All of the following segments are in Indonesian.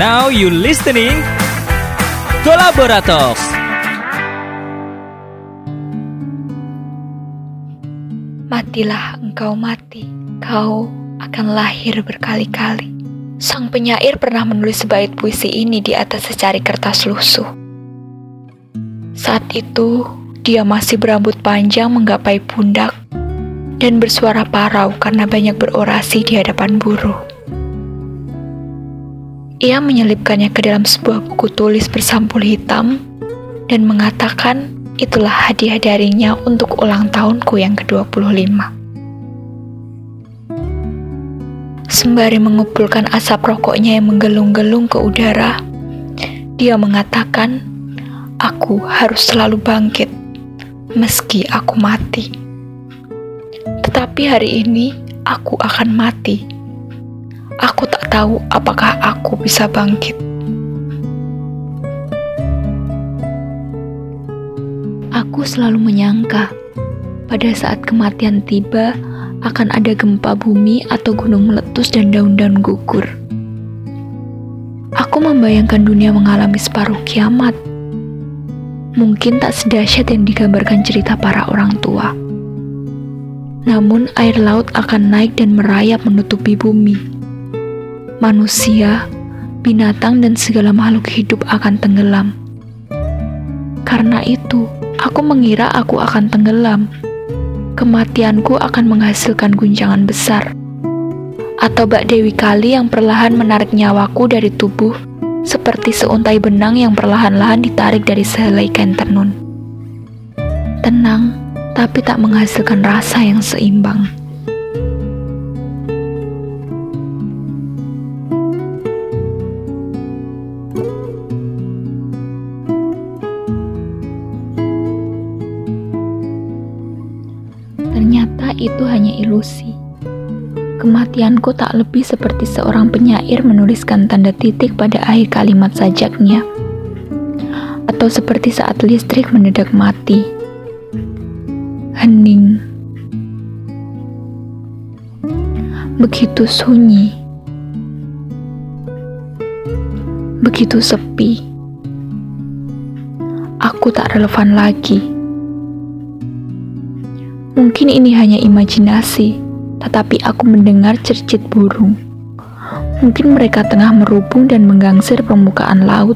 Now you listening Kolaborators. Matilah engkau mati, kau akan lahir berkali-kali. Sang penyair pernah menulis sebaik puisi ini di atas secari kertas lusuh. Saat itu, dia masih berambut panjang menggapai pundak dan bersuara parau karena banyak berorasi di hadapan buruh. Ia menyelipkannya ke dalam sebuah buku tulis bersampul hitam dan mengatakan itulah hadiah darinya untuk ulang tahunku yang ke-25. Sembari mengumpulkan asap rokoknya yang menggelung-gelung ke udara, dia mengatakan, "Aku harus selalu bangkit, meski aku mati. Tetapi hari ini aku akan mati." Aku tak tahu apakah aku bisa bangkit. Aku selalu menyangka pada saat kematian tiba akan ada gempa bumi atau gunung meletus dan daun-daun gugur. Aku membayangkan dunia mengalami separuh kiamat. Mungkin tak sedahsyat yang digambarkan cerita para orang tua. Namun air laut akan naik dan merayap menutupi bumi manusia, binatang, dan segala makhluk hidup akan tenggelam. Karena itu, aku mengira aku akan tenggelam. Kematianku akan menghasilkan guncangan besar. Atau Bak Dewi Kali yang perlahan menarik nyawaku dari tubuh seperti seuntai benang yang perlahan-lahan ditarik dari sehelai kain tenun. Tenang, tapi tak menghasilkan rasa yang seimbang. Itu hanya ilusi. Kematianku tak lebih seperti seorang penyair menuliskan tanda titik pada akhir kalimat sajaknya. Atau seperti saat listrik mendadak mati. Hening. Begitu sunyi. Begitu sepi. Aku tak relevan lagi. Mungkin ini hanya imajinasi, tetapi aku mendengar cercit burung. Mungkin mereka tengah merubung dan menggangsir permukaan laut.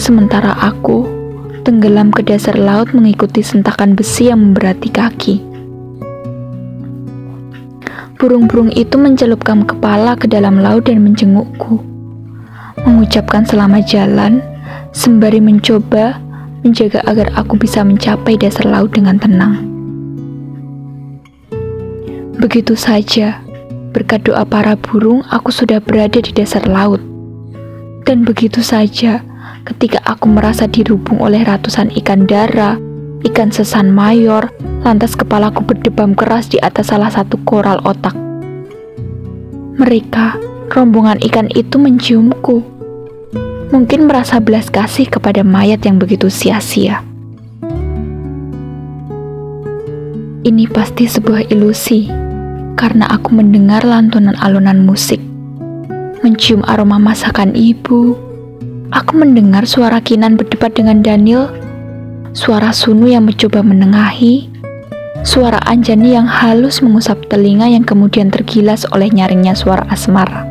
Sementara aku tenggelam ke dasar laut mengikuti sentakan besi yang memberati kaki. Burung-burung itu mencelupkan kepala ke dalam laut dan menjengukku. Mengucapkan selamat jalan, sembari mencoba menjaga agar aku bisa mencapai dasar laut dengan tenang. Begitu saja, berkat doa para burung, aku sudah berada di dasar laut. Dan begitu saja, ketika aku merasa dirubung oleh ratusan ikan dara, ikan sesan mayor, lantas kepalaku berdebam keras di atas salah satu koral otak. Mereka, rombongan ikan itu menciumku. Mungkin merasa belas kasih kepada mayat yang begitu sia-sia. Ini pasti sebuah ilusi karena aku mendengar lantunan alunan musik, mencium aroma masakan ibu. Aku mendengar suara Kinan berdebat dengan Daniel, suara Sunu yang mencoba menengahi, suara Anjani yang halus mengusap telinga yang kemudian tergilas oleh nyaringnya suara asmara.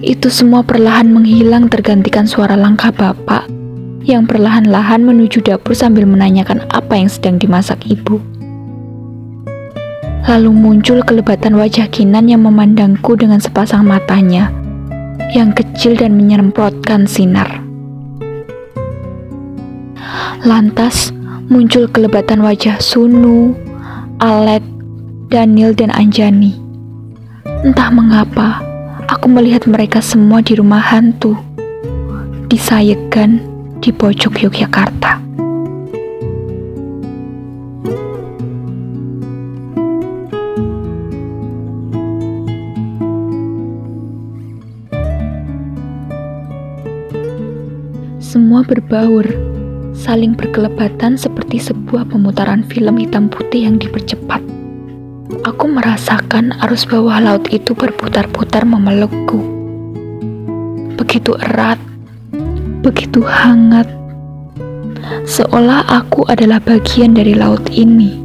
Itu semua perlahan menghilang tergantikan suara langkah bapak yang perlahan-lahan menuju dapur sambil menanyakan apa yang sedang dimasak ibu. Lalu muncul kelebatan wajah Kinan yang memandangku dengan sepasang matanya yang kecil dan menyemprotkan sinar. Lantas muncul kelebatan wajah Sunu, Alek, Daniel, dan Anjani. Entah mengapa, aku melihat mereka semua di rumah hantu, di Sayegan, di pojok Yogyakarta. Semua berbaur, saling berkelebatan seperti sebuah pemutaran film hitam putih yang dipercepat. Aku merasakan arus bawah laut itu berputar-putar memelukku. begitu erat, begitu hangat, seolah aku adalah bagian dari laut ini.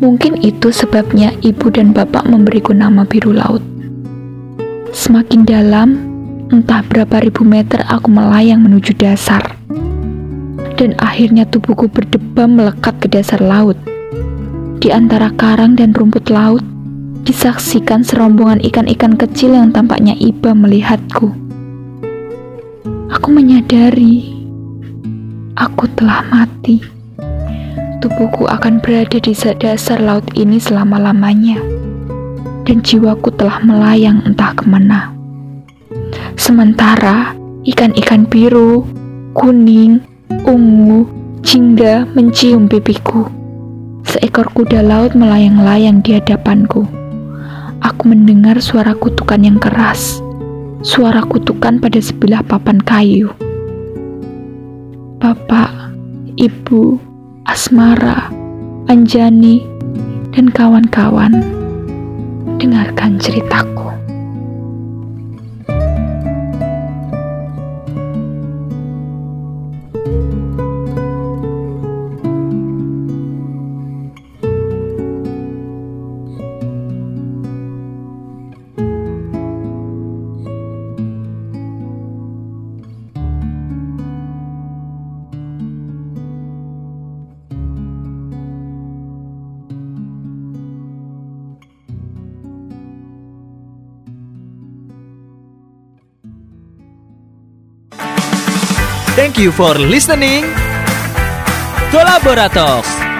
Mungkin itu sebabnya ibu dan bapak memberiku nama biru laut. Semakin dalam, entah berapa ribu meter aku melayang menuju dasar. Dan akhirnya tubuhku berdebam melekat ke dasar laut. Di antara karang dan rumput laut, disaksikan serombongan ikan-ikan kecil yang tampaknya iba melihatku. Aku menyadari aku telah mati. Tubuhku akan berada di dasar laut ini selama-lamanya, dan jiwaku telah melayang entah ke mana. Sementara ikan-ikan biru, kuning, ungu, jingga mencium pipiku. Seekor kuda laut melayang-layang di hadapanku. Aku mendengar suara kutukan yang keras, suara kutukan pada sebilah papan kayu. Bapak, Ibu, Asmara, Anjani, dan kawan-kawan, dengarkan ceritaku. Thank you for listening. Kolaborator.